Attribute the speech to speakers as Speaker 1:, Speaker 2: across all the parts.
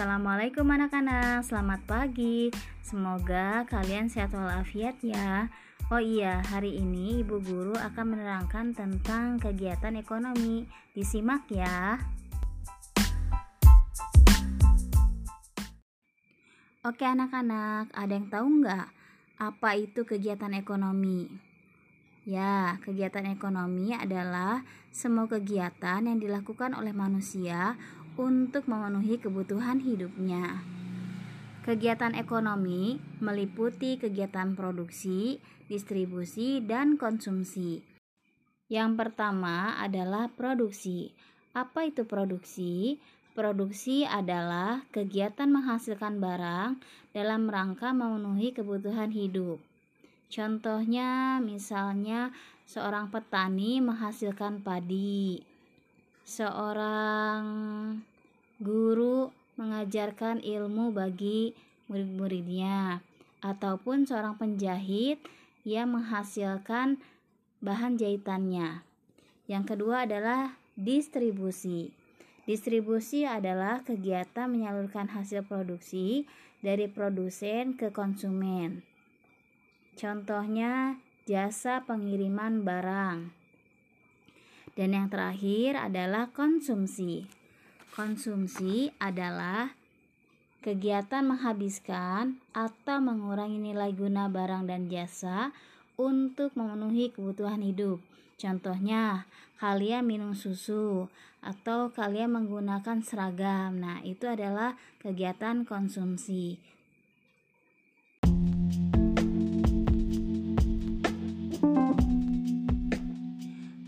Speaker 1: Assalamualaikum anak-anak, selamat pagi. Semoga kalian sehat walafiat ya. Oh iya, hari ini Ibu Guru akan menerangkan tentang kegiatan ekonomi. Disimak ya. Oke anak-anak, ada yang tahu nggak apa itu kegiatan ekonomi? Ya, kegiatan ekonomi adalah semua kegiatan yang dilakukan oleh manusia untuk memenuhi kebutuhan hidupnya. Kegiatan ekonomi meliputi kegiatan produksi, distribusi, dan konsumsi. Yang pertama adalah produksi. Apa itu produksi? Produksi adalah kegiatan menghasilkan barang dalam rangka memenuhi kebutuhan hidup. Contohnya, misalnya seorang petani menghasilkan padi, seorang guru mengajarkan ilmu bagi murid-muridnya ataupun seorang penjahit yang menghasilkan bahan jahitannya. Yang kedua adalah distribusi. Distribusi adalah kegiatan menyalurkan hasil produksi dari produsen ke konsumen. Contohnya jasa pengiriman barang. Dan yang terakhir adalah konsumsi. Konsumsi adalah kegiatan menghabiskan atau mengurangi nilai guna barang dan jasa untuk memenuhi kebutuhan hidup. Contohnya, kalian minum susu atau kalian menggunakan seragam. Nah, itu adalah kegiatan konsumsi.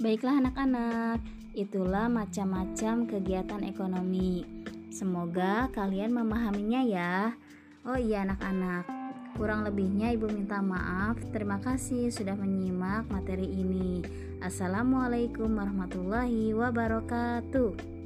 Speaker 1: Baiklah anak-anak, Itulah macam-macam kegiatan ekonomi. Semoga kalian memahaminya ya. Oh iya anak-anak, kurang lebihnya ibu minta maaf. Terima kasih sudah menyimak materi ini. Assalamualaikum warahmatullahi wabarakatuh.